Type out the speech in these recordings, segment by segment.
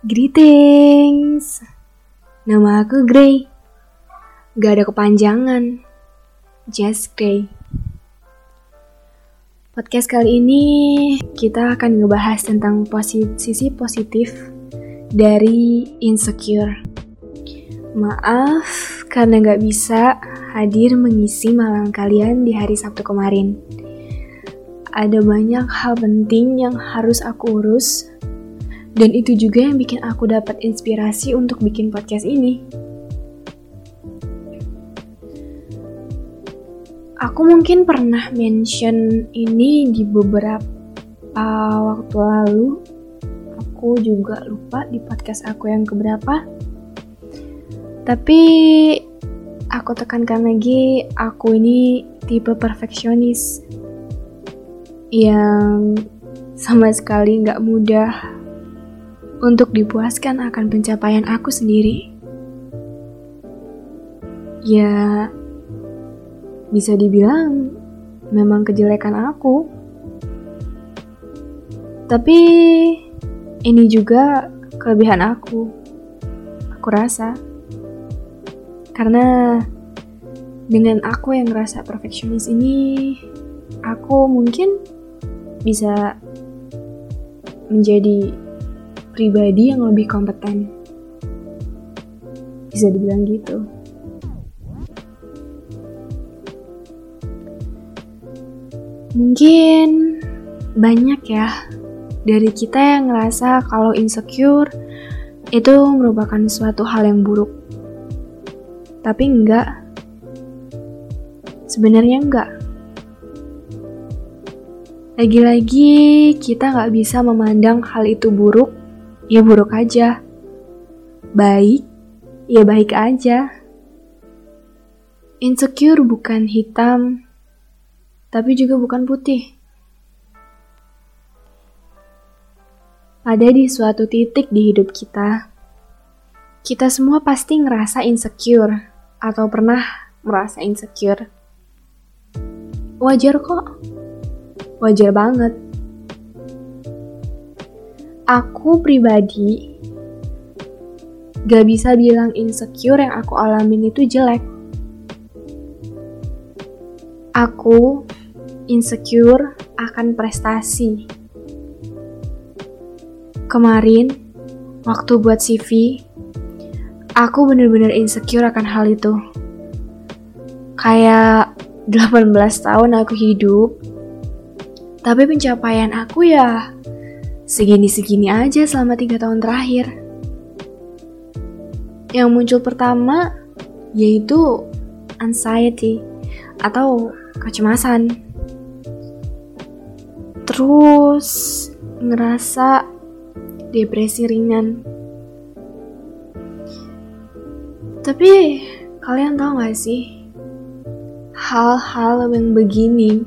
Greetings. Nama aku Grey. Gak ada kepanjangan. Just Grey. Podcast kali ini kita akan ngebahas tentang posi sisi positif dari insecure. Maaf karena gak bisa hadir mengisi malam kalian di hari Sabtu kemarin. Ada banyak hal penting yang harus aku urus dan itu juga yang bikin aku dapat inspirasi untuk bikin podcast ini. Aku mungkin pernah mention ini di beberapa waktu lalu. Aku juga lupa di podcast aku yang keberapa. Tapi aku tekankan lagi, aku ini tipe perfeksionis yang sama sekali nggak mudah untuk dipuaskan akan pencapaian aku sendiri. Ya, bisa dibilang memang kejelekan aku. Tapi ini juga kelebihan aku. Aku rasa. Karena dengan aku yang ngerasa perfeksionis ini, aku mungkin bisa menjadi pribadi yang lebih kompeten. Bisa dibilang gitu. Mungkin banyak ya dari kita yang ngerasa kalau insecure itu merupakan suatu hal yang buruk. Tapi enggak. Sebenarnya enggak. Lagi-lagi kita nggak bisa memandang hal itu buruk, ya buruk aja. Baik, ya baik aja. Insecure bukan hitam, tapi juga bukan putih. Ada di suatu titik di hidup kita, kita semua pasti ngerasa insecure atau pernah merasa insecure. Wajar kok wajar banget. Aku pribadi gak bisa bilang insecure yang aku alamin itu jelek. Aku insecure akan prestasi. Kemarin, waktu buat CV, aku bener-bener insecure akan hal itu. Kayak 18 tahun aku hidup, tapi pencapaian aku ya segini-segini aja selama tiga tahun terakhir. Yang muncul pertama yaitu anxiety atau kecemasan. Terus ngerasa depresi ringan. Tapi kalian tahu gak sih hal-hal yang begini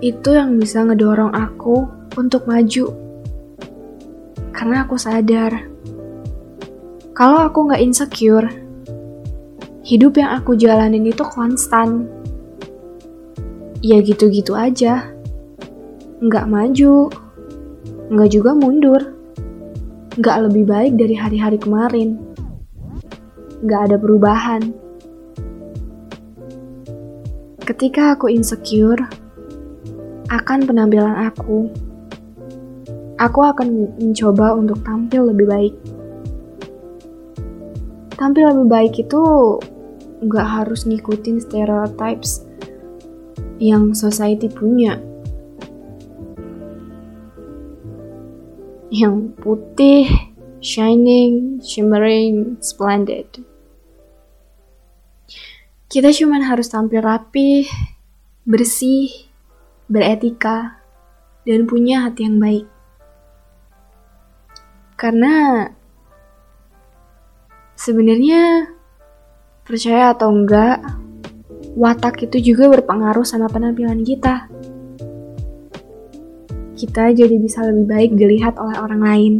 itu yang bisa ngedorong aku untuk maju. Karena aku sadar, kalau aku nggak insecure, hidup yang aku jalanin itu konstan. Ya gitu-gitu aja. Nggak maju, nggak juga mundur. Nggak lebih baik dari hari-hari kemarin. Nggak ada perubahan. Ketika aku insecure, akan penampilan aku. Aku akan mencoba untuk tampil lebih baik. Tampil lebih baik itu nggak harus ngikutin stereotypes yang society punya. Yang putih, shining, shimmering, splendid. Kita cuma harus tampil rapi, bersih, beretika, dan punya hati yang baik. Karena sebenarnya percaya atau enggak, watak itu juga berpengaruh sama penampilan kita. Kita jadi bisa lebih baik dilihat oleh orang lain.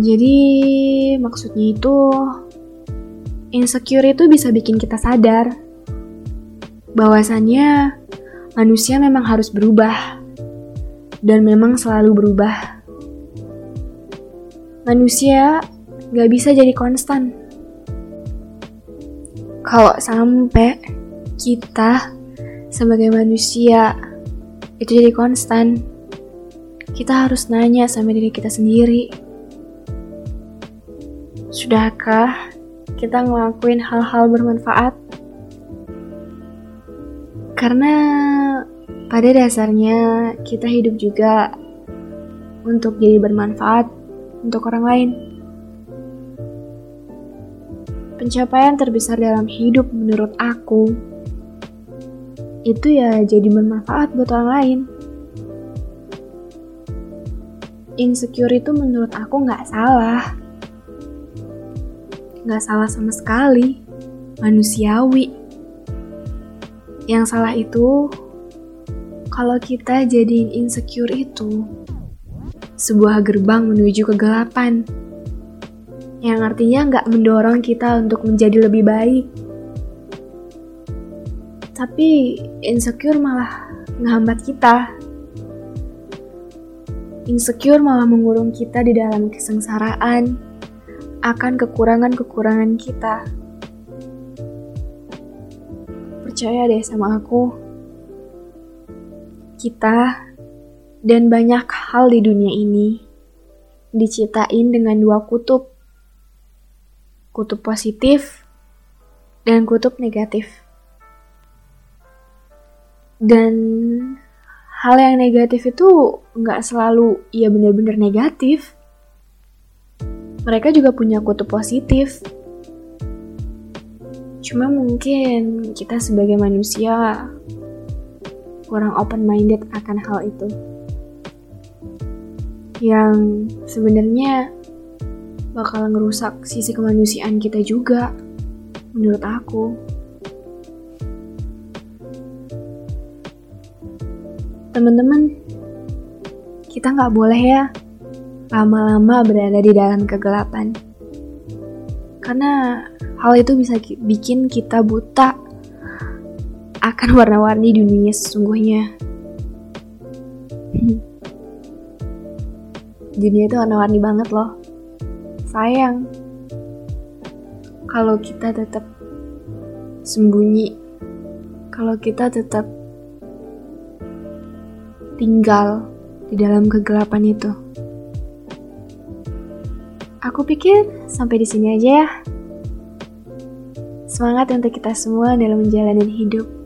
Jadi maksudnya itu insecure itu bisa bikin kita sadar bahwasannya manusia memang harus berubah dan memang selalu berubah. manusia gak bisa jadi konstan. Kalau sampai kita sebagai manusia itu jadi konstan, kita harus nanya sama diri kita sendiri. Sudahkah kita ngelakuin hal-hal bermanfaat? Karena pada dasarnya kita hidup juga untuk jadi bermanfaat untuk orang lain. Pencapaian terbesar dalam hidup menurut aku itu ya jadi bermanfaat buat orang lain. Insecure itu menurut aku nggak salah. Nggak salah sama sekali. Manusiawi. Yang salah itu kalau kita jadiin insecure itu sebuah gerbang menuju kegelapan yang artinya nggak mendorong kita untuk menjadi lebih baik. Tapi insecure malah ngehambat kita. Insecure malah mengurung kita di dalam kesengsaraan akan kekurangan-kekurangan kita. Percaya deh sama aku. Kita dan banyak hal di dunia ini diciptain dengan dua kutub kutub positif dan kutub negatif. Dan hal yang negatif itu nggak selalu ya benar-benar negatif. Mereka juga punya kutub positif. Cuma mungkin kita sebagai manusia kurang open-minded akan hal itu. Yang sebenarnya bakal ngerusak sisi kemanusiaan kita juga, menurut aku. Teman-teman, kita nggak boleh ya lama-lama berada di dalam kegelapan. Karena hal itu bisa bikin kita buta akan warna-warni dunia sesungguhnya. dunia itu warna-warni banget loh sayang kalau kita tetap sembunyi, kalau kita tetap tinggal di dalam kegelapan itu. Aku pikir sampai di sini aja ya. Semangat untuk kita semua dalam menjalani hidup.